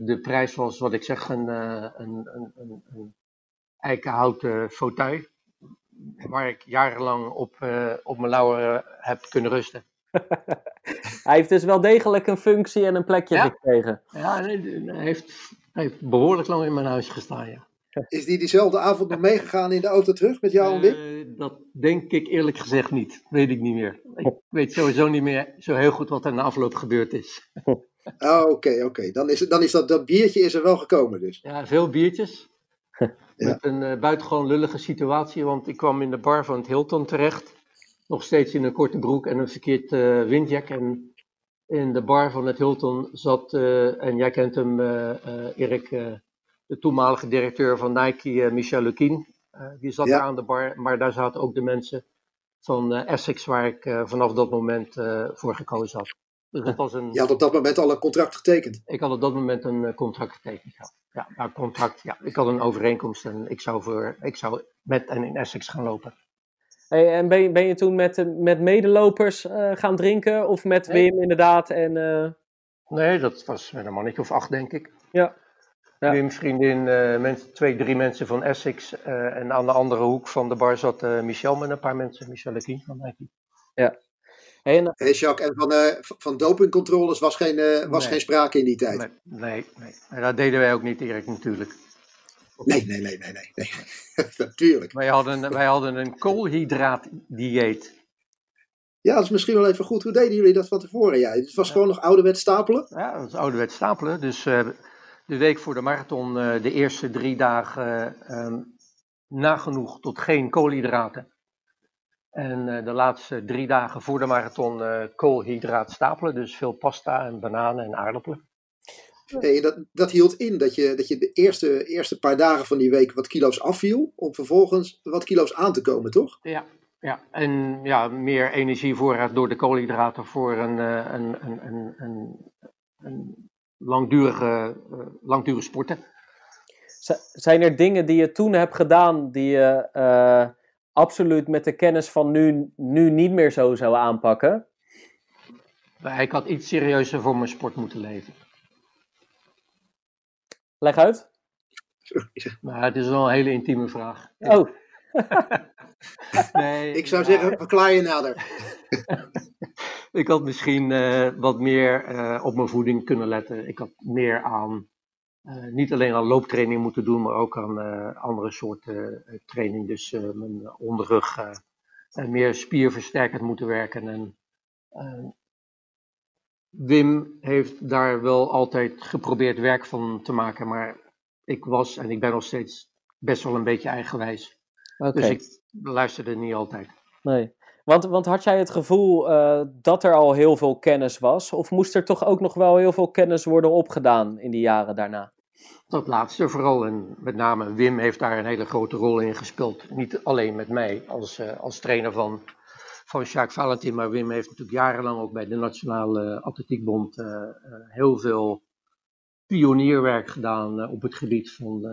de prijs was, wat ik zeg, een, een, een, een, een eikenhouten fauteuil. Waar ik jarenlang op, op mijn lauwen heb kunnen rusten. <laughs> hij heeft dus wel degelijk een functie en een plekje ja. gekregen. Ja, hij heeft, hij heeft behoorlijk lang in mijn huis gestaan, ja. <laughs> Is die diezelfde avond nog meegegaan in de auto terug met jou en Wim? Uh, dat denk ik eerlijk gezegd niet. Weet ik niet meer. Ik weet sowieso niet meer zo heel goed wat er na afloop gebeurd is. Oh, <laughs> oké, oké. Okay. Dan is, dan is dat, dat biertje is er wel gekomen dus. Ja, veel biertjes. Met een uh, buitengewoon lullige situatie, want ik kwam in de bar van het Hilton terecht nog steeds in een korte broek en een verkeerd uh, windjack. En in de bar van het Hilton zat, uh, en jij kent hem, Erik, de toenmalige directeur van Nike, Michel Lequin. die zat ja. daar aan de bar, maar daar zaten ook de mensen van Essex, waar ik vanaf dat moment voor gekozen had. Dus dat was een, Je had op dat moment al een contract getekend? Ik had op dat moment een contract getekend, ja. Ja, nou, contract, ja. Ik had een overeenkomst en ik zou, voor, ik zou met en in Essex gaan lopen. Hey, en ben je, ben je toen met, met medelopers uh, gaan drinken? Of met nee. Wim inderdaad? En, uh... Nee, dat was met een mannetje of acht, denk ik. Ja. ja. Wim, vriendin, uh, mensen, twee, drie mensen van Essex. en aan de andere hoek van de bar zat Michel met een paar mensen. Michel Lekien van Nike. Ja. En, hey Jacques, en van, van dopingcontroles was, geen, was nee. geen sprake in die tijd? Nee, nee, nee. En dat deden wij ook niet, Erik, natuurlijk. Nee, nee, nee, nee, nee. nee. <laughs> Natuurlijk. Wij hadden, wij hadden een koolhydraatdieet. Ja, dat is misschien wel even goed. Hoe deden jullie dat van tevoren? Ja, het was ja. gewoon nog ouderwets stapelen? Ja, dat was ouderwets stapelen. Dus uh, de week voor de marathon, uh, de eerste drie dagen uh, nagenoeg tot geen koolhydraten. En de laatste drie dagen voor de marathon koolhydraat stapelen. Dus veel pasta en bananen en aardappelen. Hey, dat, dat hield in dat je, dat je de eerste, eerste paar dagen van die week wat kilo's afviel, om vervolgens wat kilo's aan te komen, toch? Ja, ja. en ja, meer energievoorraad door de koolhydraten voor een, een, een, een, een, een langdurige, uh, langdurige sporten. Zijn er dingen die je toen hebt gedaan die je uh, absoluut met de kennis van nu, nu niet meer zo zou aanpakken? Ik had iets serieuzer voor mijn sport moeten leven. Leg uit. Nou, het is wel een hele intieme vraag. Oh. <laughs> nee, ik zou zeggen, verklaar je nader. <laughs> ik had misschien uh, wat meer uh, op mijn voeding kunnen letten. Ik had meer aan, uh, niet alleen aan looptraining moeten doen, maar ook aan andere soorten training. Dus mijn onderrug meer spierversterkend moeten werken. En Wim heeft daar wel altijd geprobeerd werk van te maken, maar ik was en ik ben nog steeds best wel een beetje eigenwijs. Dus ik luisterde niet altijd. Nee. Want, want had jij het gevoel eh, dat er al heel veel kennis was? Of moest er toch ook nog wel heel veel kennis worden opgedaan in die jaren daarna? Dat laatste vooral. En met name Wim heeft daar een hele grote rol in gespeeld. Niet alleen met mij als, eh, als trainer van, van Jacques Valentin, maar Wim heeft natuurlijk jarenlang ook bij de Nationale Atletiekbond eh, heel veel pionierwerk gedaan op het gebied van,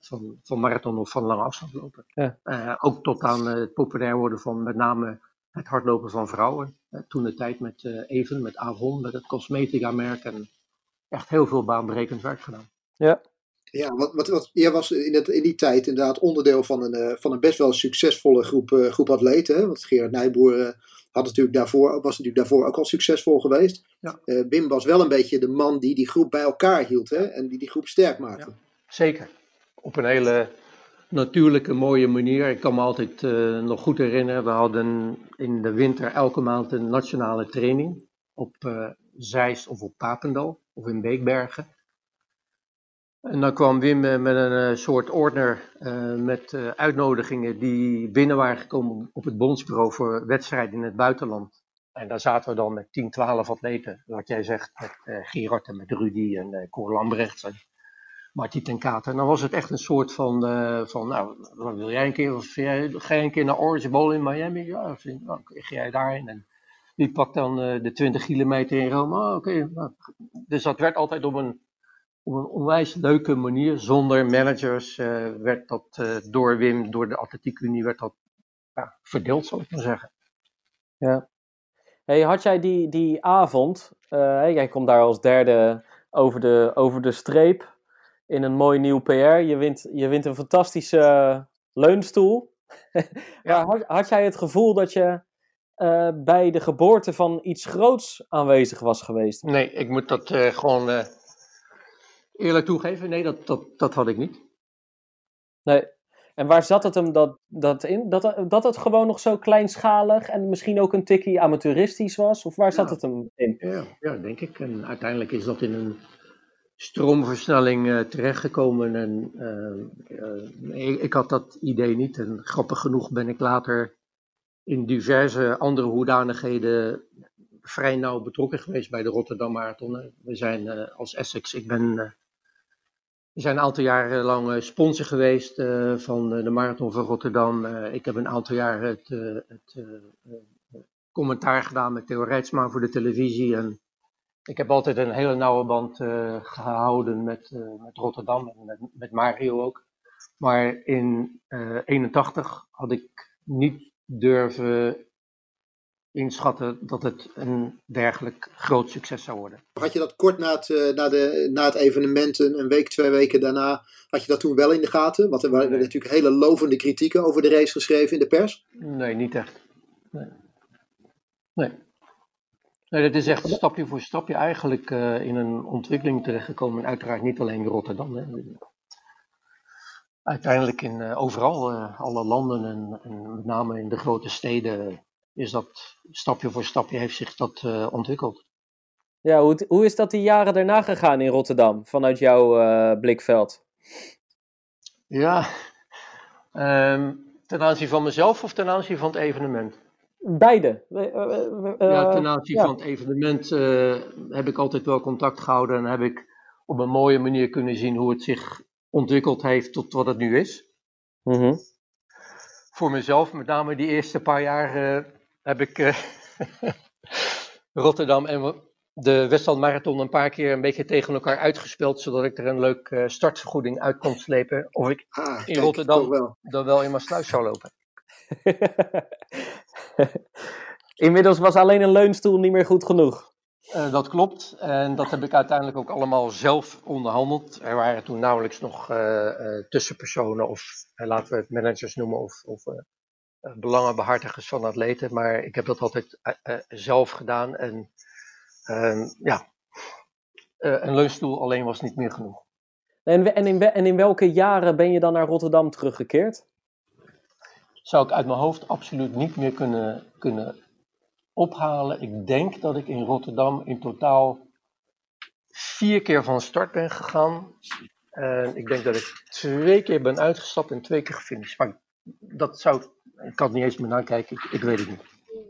van, van marathon of van lange afstandlopen. Ja. Eh, ook tot aan het populair worden van met name het hardlopen van vrouwen. Toen de tijd met eh, Even, met Avon, met het cosmetica-merk en echt heel veel baanbrekend werk gedaan. Ja. Ja, wat, wat, wat, jij was in, het, in die tijd inderdaad onderdeel van een, eh, van een best wel succesvolle groep, eh, groep atleten. Hè? Want Gerard Nijboer had natuurlijk daarvoor, was natuurlijk daarvoor ook al succesvol geweest. Ja. Eh, Wim was wel een beetje de man die die groep bij elkaar hield hè? en die die groep sterk maakte. Zeker. Op een hele natuurlijke, mooie manier. Ik kan me altijd eh, nog goed herinneren, we hadden in de winter elke maand een nationale training op eh Zeist of op Papendal of in Beekbergen. En dan kwam Wim eh, met een soort ordner met uitnodigingen die binnen waren gekomen op het bondsbureau voor wedstrijden in het buitenland. En daar zaten we dan met 10, 12 atleten, wat jij zegt, met Gerard en met Rudy en Cor Lambrecht Martie ten Katen. En dan was het echt een soort van, eh, van nou, wil jij een keer, of jij, ga jij een keer naar Orange Bowl in Miami? Ja, vind, nou, ga jij daarheen? En die pakt dan eh, de 20 kilometer in Rome. Oh, nou. Dus dat werd altijd op een, op een onwijs leuke manier, zonder managers, eh, werd dat door Wim, door de Atletiek Unie, werd dat ja, verdeeld, zal ik maar zeggen. Ja. Hey, had jij die, die avond, jij komt daar als derde over de, over de streep in een mooi nieuw PR. Je wint, je wint een fantastische leunstoel. <laughs> maar had, had jij het gevoel dat je eh, bij de geboorte van iets groots aanwezig was geweest? Nee, ik moet dat eh, gewoon eh, eerlijk toegeven. Nee, dat, dat, dat had ik niet. Nee. En waar zat het hem dat, dat in? Dat, dat het gewoon nog zo kleinschalig en misschien ook een tikkie amateuristisch was? Of waar zat Ja. het hem in? Ja, ja, denk ik. En uiteindelijk is dat in een stroomversnelling eh, terechtgekomen. En eh, eh, ik, had dat idee niet. En grappig genoeg ben ik later in diverse andere hoedanigheden vrij nauw betrokken geweest bij de Rotterdam Marathon. We zijn als Essex, ik ben, we zijn een aantal jaren lang sponsor geweest van de Marathon van Rotterdam. Ik heb een aantal jaar het, het commentaar gedaan met Theo Rijtsma voor de televisie. En ik heb altijd een hele nauwe band eh, gehouden met, eh, met Rotterdam en met, met Mario ook. Maar in eh 81 had ik niet durven inschatten dat het een dergelijk groot succes zou worden. Had je dat kort na het, eh, na, de, na het evenement, een een week, twee weken daarna, had je dat toen wel in de gaten? Want er waren Nee. natuurlijk hele lovende kritieken over de race geschreven in de pers. Nee, niet echt. Nee. Nee. Nee, dat is echt stapje voor stapje eigenlijk eh, in een ontwikkeling terechtgekomen. En uiteraard niet alleen in Rotterdam. Hè. Uiteindelijk in eh, overal, eh, alle landen en, en met name in de grote steden is dat stapje voor stapje heeft zich dat ontwikkeld. Ja, hoe, hoe is dat die jaren daarna gegaan in Rotterdam, vanuit jouw blikveld? Ja, <laughs> ehm, ten aanzien van mezelf of ten aanzien van het evenement? Beide. Eh, eh, Ja, ten aanzien ja. van het evenement eh, heb ik altijd wel contact gehouden en heb ik op een mooie manier kunnen zien hoe het zich ontwikkeld heeft tot wat het nu is. Mhm. Voor mezelf, met name die eerste paar jaar, eh, heb ik eh, <laughs> Rotterdam en de Westland Marathon een paar keer een beetje tegen elkaar uitgespeeld, zodat ik er een leuk eh, startvergoeding uit kon slepen. Of ik Ah, In kijk, Rotterdam. wel. dan wel in mijn sluis zou lopen. <laughs> <laughs> Inmiddels was alleen een leunstoel niet meer goed genoeg. Eh, dat klopt. En dat heb ik uiteindelijk ook allemaal zelf onderhandeld. Er waren toen nauwelijks nog eh, eh, tussenpersonen of laten we het managers noemen of, of eh, eh, belangenbehartigers van atleten. Maar ik heb dat altijd zelf gedaan. En ehm, ja, een leunstoel alleen was niet meer genoeg. En, in, en in welke jaren ben je dan naar Rotterdam teruggekeerd? Zou ik uit mijn hoofd absoluut niet meer kunnen, kunnen ophalen. Ik denk dat ik in Rotterdam in totaal vier keer van start ben gegaan. En ik denk dat ik twee keer ben uitgestapt en twee keer gefinished. Maar dat zou. Ik kan het niet eens meer nakijken, ik, ik weet het niet.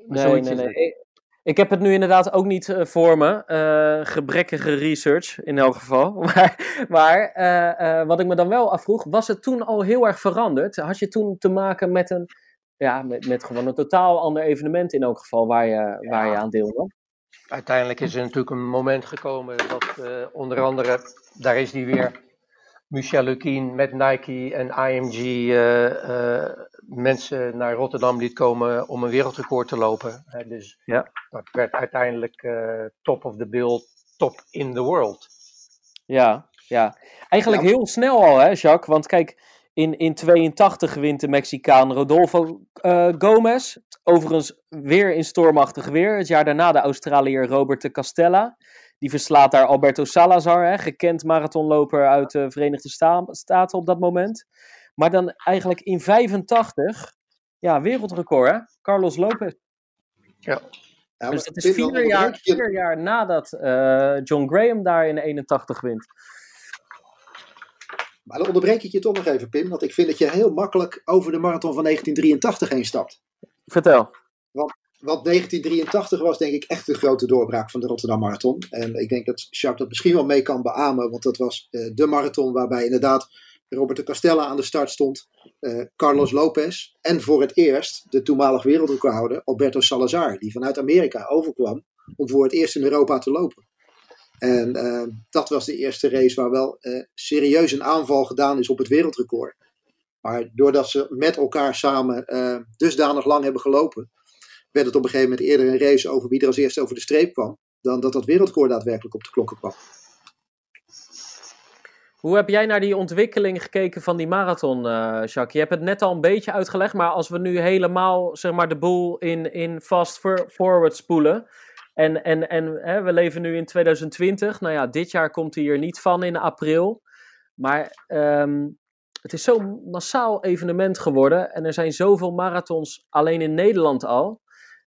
Nee, nee, nee. Ik, heb het nu inderdaad ook niet uh, voor me. Uh, gebrekkige research in elk geval. <laughs> Maar, maar uh, wat ik me dan wel afvroeg, was het toen al heel erg veranderd? Had je toen te maken met een. Ja, met, met gewoon een totaal ander evenement in elk geval waar je, ja. waar je aan deelde? Uiteindelijk is er natuurlijk een moment gekomen dat onder andere, daar is die weer, Michel Lukin met Nike en IMG mensen naar Rotterdam liet komen om een wereldrecord te lopen. Hè, dus ja. dat werd uiteindelijk uh, top of the bill, top in the world. Ja, ja. eigenlijk ja. heel snel al hè Jacques, want kijk, in, in 82 wint de Mexicaan Rodolfo Gomez. Overigens weer in stormachtig weer. Het jaar daarna de Australiër Robert de Castella. Die verslaat daar Alberto Salazar, hè, gekend marathonloper uit de Verenigde Staten op dat moment. Maar dan eigenlijk in 85, ja, wereldrecord hè, Carlos Lopez. Ja. ja dus dat is vier jaar, vier jaar nadat uh, John Graham daar in 81 wint. Maar dan onderbreek ik je toch nog even, Pim, want ik vind dat je heel makkelijk over de marathon van 1983 heen stapt. Vertel. Want want 1983 was denk ik echt de grote doorbraak van de Rotterdam Marathon. En ik denk dat Jacques dat misschien wel mee kan beamen, want dat was uh, de marathon waarbij inderdaad Robert de Castella aan de start stond, uh, Carlos Lopez en voor het eerst de toenmalig wereldrecordhouder Alberto Salazar, die vanuit Amerika overkwam om voor het eerst in Europa te lopen. En uh, dat was de eerste race waar wel serieus een aanval gedaan is op het wereldrecord. Maar doordat ze met elkaar samen dusdanig lang hebben gelopen, werd het op een gegeven moment eerder een race over wie er als eerste over de streep kwam, dan dat dat wereldrecord daadwerkelijk op de klokken kwam. Hoe heb jij naar die ontwikkeling gekeken van die marathon, uh, Jacques? Je hebt het net al een beetje uitgelegd, maar als we nu helemaal zeg maar, de boel in, in fast forward spoelen. En, en, en hè, we leven nu in 2020. Nou ja, dit jaar komt hij er niet van in april. Maar um, het is zo'n massaal evenement geworden. En er zijn zoveel marathons alleen in Nederland al.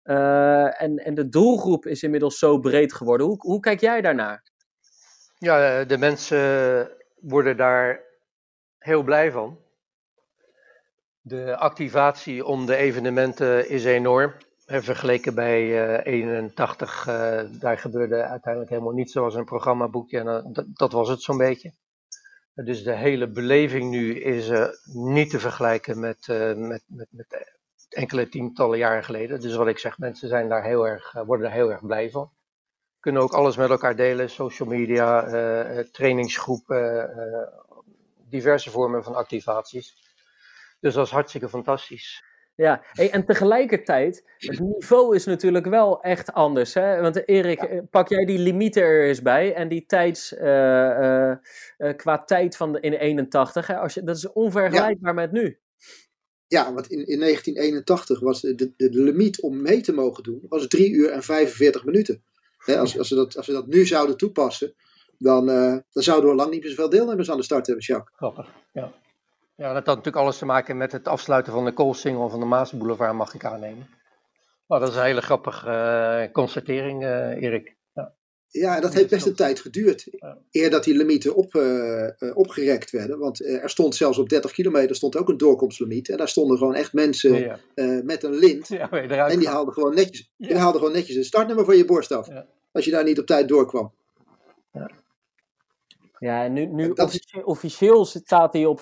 Uh, en, en de doelgroep is inmiddels zo breed geworden. Hoe, hoe kijk jij daarnaar? Ja, de mensen worden daar heel blij van. De activatie om de evenementen is enorm. En vergeleken bij uh, 81, uh, daar gebeurde uiteindelijk helemaal niets. zoals een programmaboekje en uh, dat, was het zo'n beetje. Dus de hele beleving nu is niet te vergelijken met, met, met, met enkele tientallen jaren geleden. Dus wat ik zeg, mensen zijn daar heel erg, worden daar heel erg blij van. Kunnen ook alles met elkaar delen, social media, uh, trainingsgroepen, uh, diverse vormen van activaties. Dus dat is hartstikke fantastisch. Ja, hey, en tegelijkertijd, het niveau is natuurlijk wel echt anders. Hè? Want Erik, ja. pak jij die limieten er eens bij en die tijds, uh, uh, qua tijd van de, in 81, hè? Als je, dat is onvergelijkbaar ja. met nu. Ja, want in, in 1981 was de, de, de limiet om mee te mogen doen, was 3 uur en 45 minuten. Hè, als, als, we dat, als we dat nu zouden toepassen, dan, uh, dan zouden we lang niet meer zoveel deelnemers aan de start hebben, Jacques. Grappig, ja. Ja, dat had natuurlijk alles te maken met het afsluiten van de Koolsingel van de Maasboulevard, mag ik aannemen. Maar dat is een hele grappige uh, constatering, uh, Erik. Ja, dat heeft best een tijd geduurd. Eer dat die limieten op, uh, opgerekt werden. Want er stond zelfs op 30 kilometer stond ook een doorkomstlimiet. En daar stonden gewoon echt mensen ja, ja. met een lint. en die haalden, gewoon netjes, die haalden gewoon netjes een startnummer van je borst af. Als je daar niet op tijd doorkwam. Ja, en nu, nu officieel, officieel staat hij op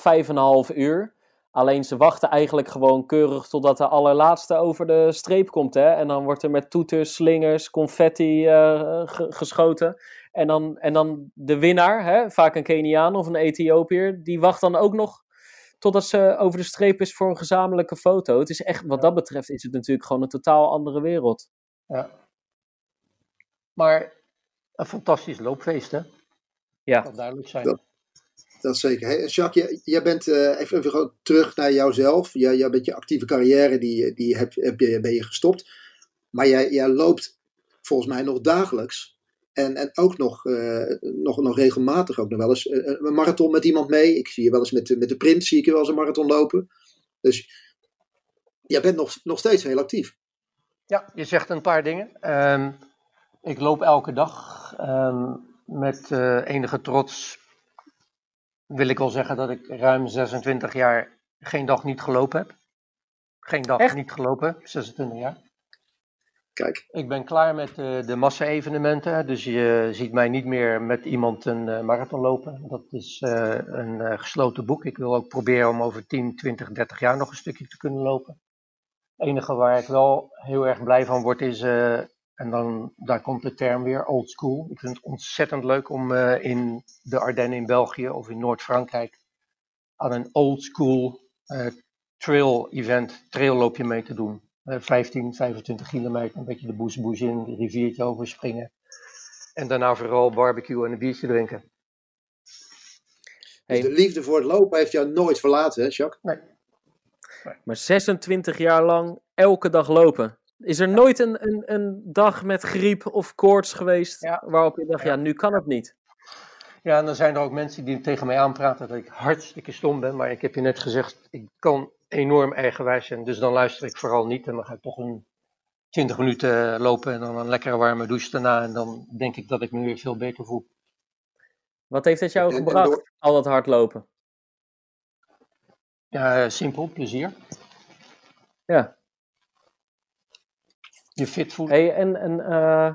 5,5 uur. Alleen ze wachten eigenlijk gewoon keurig totdat de allerlaatste over de streep komt. Hè? En dan wordt er met toeters, slingers, confetti uh, geschoten. En dan, en dan de winnaar, hè? vaak een Keniaan of een Ethiopiër, die wacht dan ook nog totdat ze over de streep is voor een gezamenlijke foto. Het is echt, wat dat betreft, is het natuurlijk gewoon een totaal andere wereld. Ja. Maar een fantastisch loopfeest, hè? Ja. Dat duidelijk zijn. Dat, dat zeker. Jacques, jij, bent uh, even, terug naar jouzelf. Jij, jij bent je actieve carrière, die, die heb, heb ben je gestopt. Maar jij, jij loopt volgens mij nog dagelijks. En, en ook nog, uh, nog, nog regelmatig ook nog wel eens uh, een marathon met iemand mee. Ik zie je wel eens met, met de print, zie ik je wel eens een marathon lopen. Dus jij bent nog, nog steeds heel actief. Ja, je zegt een paar dingen. Um, ik loop elke dag. Um, met enige trots wil ik wel zeggen dat ik ruim 26 jaar geen dag niet gelopen heb. Geen dag Echt? niet gelopen, 26 jaar. Kijk, Ik ben klaar met eh, de massa-evenementen, dus je ziet mij niet meer met iemand een eh, marathon lopen. Dat is eh, een eh, gesloten boek. Ik wil ook proberen om over 10, 20, 30 jaar nog een stukje te kunnen lopen. Het enige waar ik wel heel erg blij van word is, eh, en dan daar komt de term weer, old school. Ik vind het ontzettend leuk om eh, in de Ardennen in België of in Noord-Frankrijk aan een old school eh, trail event, trailloopje mee te doen. Eh, 15, 25 kilometer, een beetje de boes boes in, een riviertje overspringen. En daarna vooral barbecue en een biertje drinken. dus de liefde voor het lopen heeft jou nooit verlaten, hè, Jacques? Nee. Maar 26 jaar lang elke dag lopen. Is er nooit een, een, een dag met griep of koorts geweest Ja. waarop je dacht, ja. Nu kan het niet? Ja, en dan zijn er ook mensen die tegen mij aanpraten dat ik hartstikke stom ben. Maar ik heb je net gezegd, ik kan enorm eigenwijs zijn. Dus dan luister ik vooral niet. En dan ga ik toch een 20 minuten lopen en dan een lekkere warme douche daarna. En dan denk ik dat ik me weer veel beter voel. Wat heeft het jou gebracht, door- al dat hardlopen? Ja, simpel, plezier. Ja. Je fit voelen. Hey, en en eh,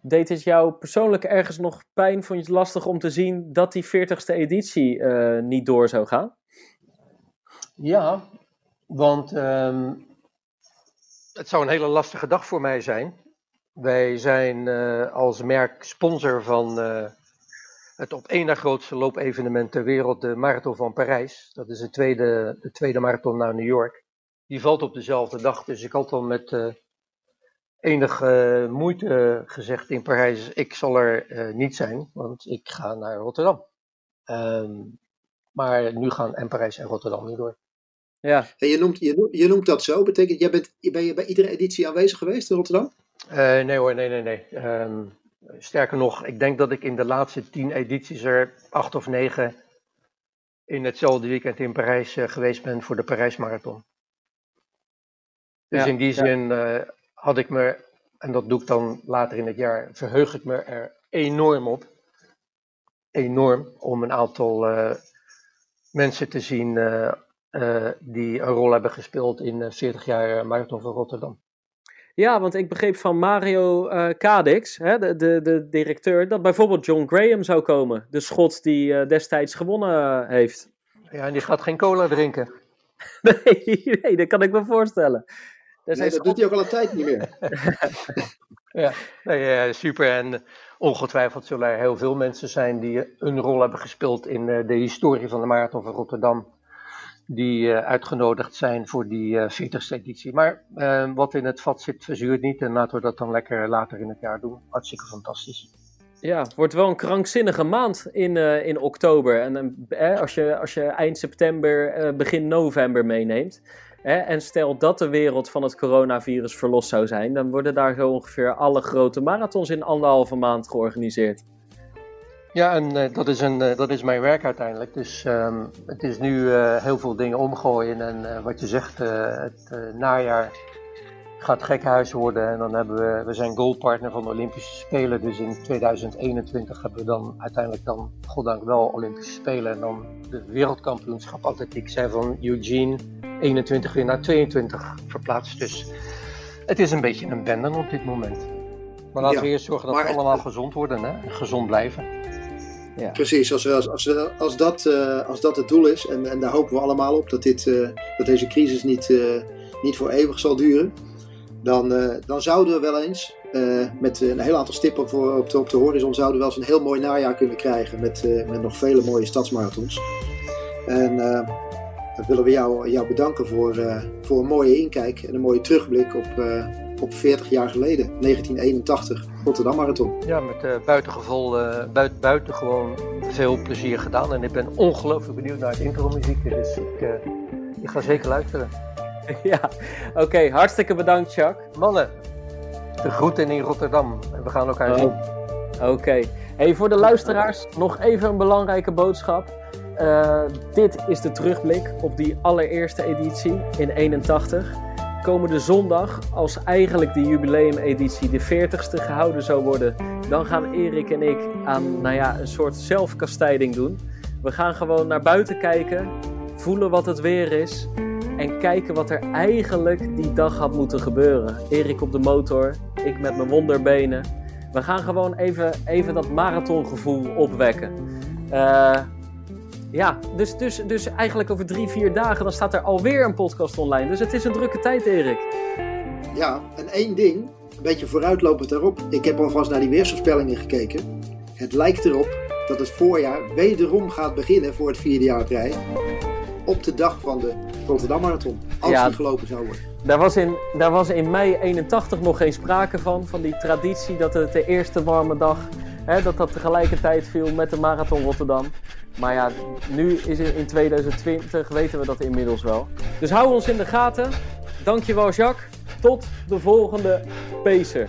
deed het jou persoonlijk ergens nog pijn? Vond je het lastig om te zien dat die 40ste editie eh, niet door zou gaan? Ja, want ehm, het zou een hele lastige dag voor mij zijn. Wij zijn eh, als merk sponsor van het op één na grootste loopevenement ter wereld, de Marathon van Parijs. Dat is de tweede, de tweede marathon naar New York. Die valt op dezelfde dag, dus ik had al met enige moeite gezegd in Parijs, ik zal er eh, niet zijn, want ik ga naar Rotterdam. Ehm, maar nu gaan en Parijs en Rotterdam niet door. Ja, En je, noemt, je, noemt, je noemt dat zo. Betekent, jij bent, ben je bij iedere editie aanwezig geweest in Rotterdam? Eh, nee hoor, nee, nee, nee. Ehm, sterker nog, ik denk dat ik in de laatste tien edities er acht of negen in hetzelfde weekend in Parijs eh, geweest ben voor de Parijs Marathon. Dus Ja, in die ja. zin eh, had ik me, en dat doe ik dan later in het jaar, verheug ik me er enorm op. Enorm om een aantal eh, mensen te zien eh, eh, die een rol hebben gespeeld in eh, 40 jaar Marathon van Rotterdam. Ja, want ik begreep van Mario eh Cadix, hè, de, de, de directeur, dat bijvoorbeeld John Graham zou komen. De schot die destijds gewonnen heeft. Ja, en die gaat geen cola drinken. <laughs> Nee, nee, dat kan ik me voorstellen. Nee, dat doet hij ook al een tijd niet meer. <laughs> Ja, nee, eh, super. En ongetwijfeld zullen er heel veel mensen zijn die een rol hebben gespeeld in eh, de historie van de Marathon van Rotterdam. Die eh, uitgenodigd zijn voor die eh 40ste editie. Maar eh, wat in het vat zit, verzuurt niet. En laten we dat dan lekker later in het jaar doen. Hartstikke fantastisch. Ja, het wordt wel een krankzinnige maand in, eh, in oktober. En eh, als, je, als je eind september, eh, begin november meeneemt. En stel dat de wereld van het coronavirus verlost zou zijn, dan worden daar zo ongeveer alle grote marathons in anderhalve maand georganiseerd. Ja, en eh, dat, is een, eh, dat is mijn werk uiteindelijk. Dus ehm, het is nu eh, heel veel dingen omgooien. En wat je zegt, het najaar gaat gekhuis worden. En dan hebben we, we zijn goldpartner van de Olympische Spelen. Dus in 2021 hebben we dan uiteindelijk dan, goddank wel, Olympische Spelen. En dan de wereldkampioenschap atletiek zijn van Eugene 21 weer naar 22 verplaatst. Dus het is een beetje een bende op dit moment. Maar laten Ja, we eerst zorgen dat we het- allemaal gezond worden hè? en gezond blijven. Ja. Precies, als, als, als, als, dat, eh, als dat het doel is, en, en daar hopen we allemaal op dat, dit, eh, dat deze crisis niet, eh, niet voor eeuwig zal duren, dan, eh, dan zouden we wel eens, eh, met een heel aantal stippen voor, op, de, op de horizon, zouden we wel eens een heel mooi najaar kunnen krijgen met, eh, met nog vele mooie stadsmarathons. En eh, dan willen we jou, jou bedanken voor, eh, voor een mooie inkijk en een mooie terugblik op, eh, op 40 jaar geleden, 1981, Rotterdam Marathon. Ja, met uh, buitengeval, uh, buit, buitengewoon veel plezier gedaan. En ik ben ongelooflijk benieuwd naar het intro-muziek. Dus ik, ik ga zeker luisteren. <laughs> Ja, oké. Okay, hartstikke bedankt, Jacques. Mannen, de groeten in Rotterdam. En we gaan elkaar zien. Oké. Okay. Hey, voor de luisteraars nog even een belangrijke boodschap. Uh, dit is de terugblik op die allereerste editie in 81. Komende zondag, als eigenlijk de jubileumeditie de 40ste gehouden zou worden, dan gaan Erik en ik aan nou ja, een soort zelfkastijding doen. We gaan gewoon naar buiten kijken, voelen wat het weer is en kijken wat er eigenlijk die dag had moeten gebeuren. Erik op de motor, ik met mijn wonderbenen. We gaan gewoon even, even dat marathongevoel opwekken. Uh, ja, dus, dus, dus eigenlijk over drie, vier dagen dan staat er alweer een podcast online. Dus het is een drukke tijd, Erik. Ja, en één ding, een beetje vooruitlopend daarop. Ik heb alvast naar die weersvoorspellingen gekeken. Het lijkt erop dat het voorjaar wederom gaat beginnen voor het vierde jaar rij. Op de dag van de Rotterdam Marathon. Als ja, die gelopen zou worden. Daar was, in, daar was in mei 81 nog geen sprake van. Van die traditie dat het de eerste warme dag Hè, dat dat tegelijkertijd viel met de Marathon Rotterdam. Maar ja, nu is het in 2020, weten we dat inmiddels wel. Dus hou ons in de gaten. Dankjewel Jacques. Tot de volgende Pacer.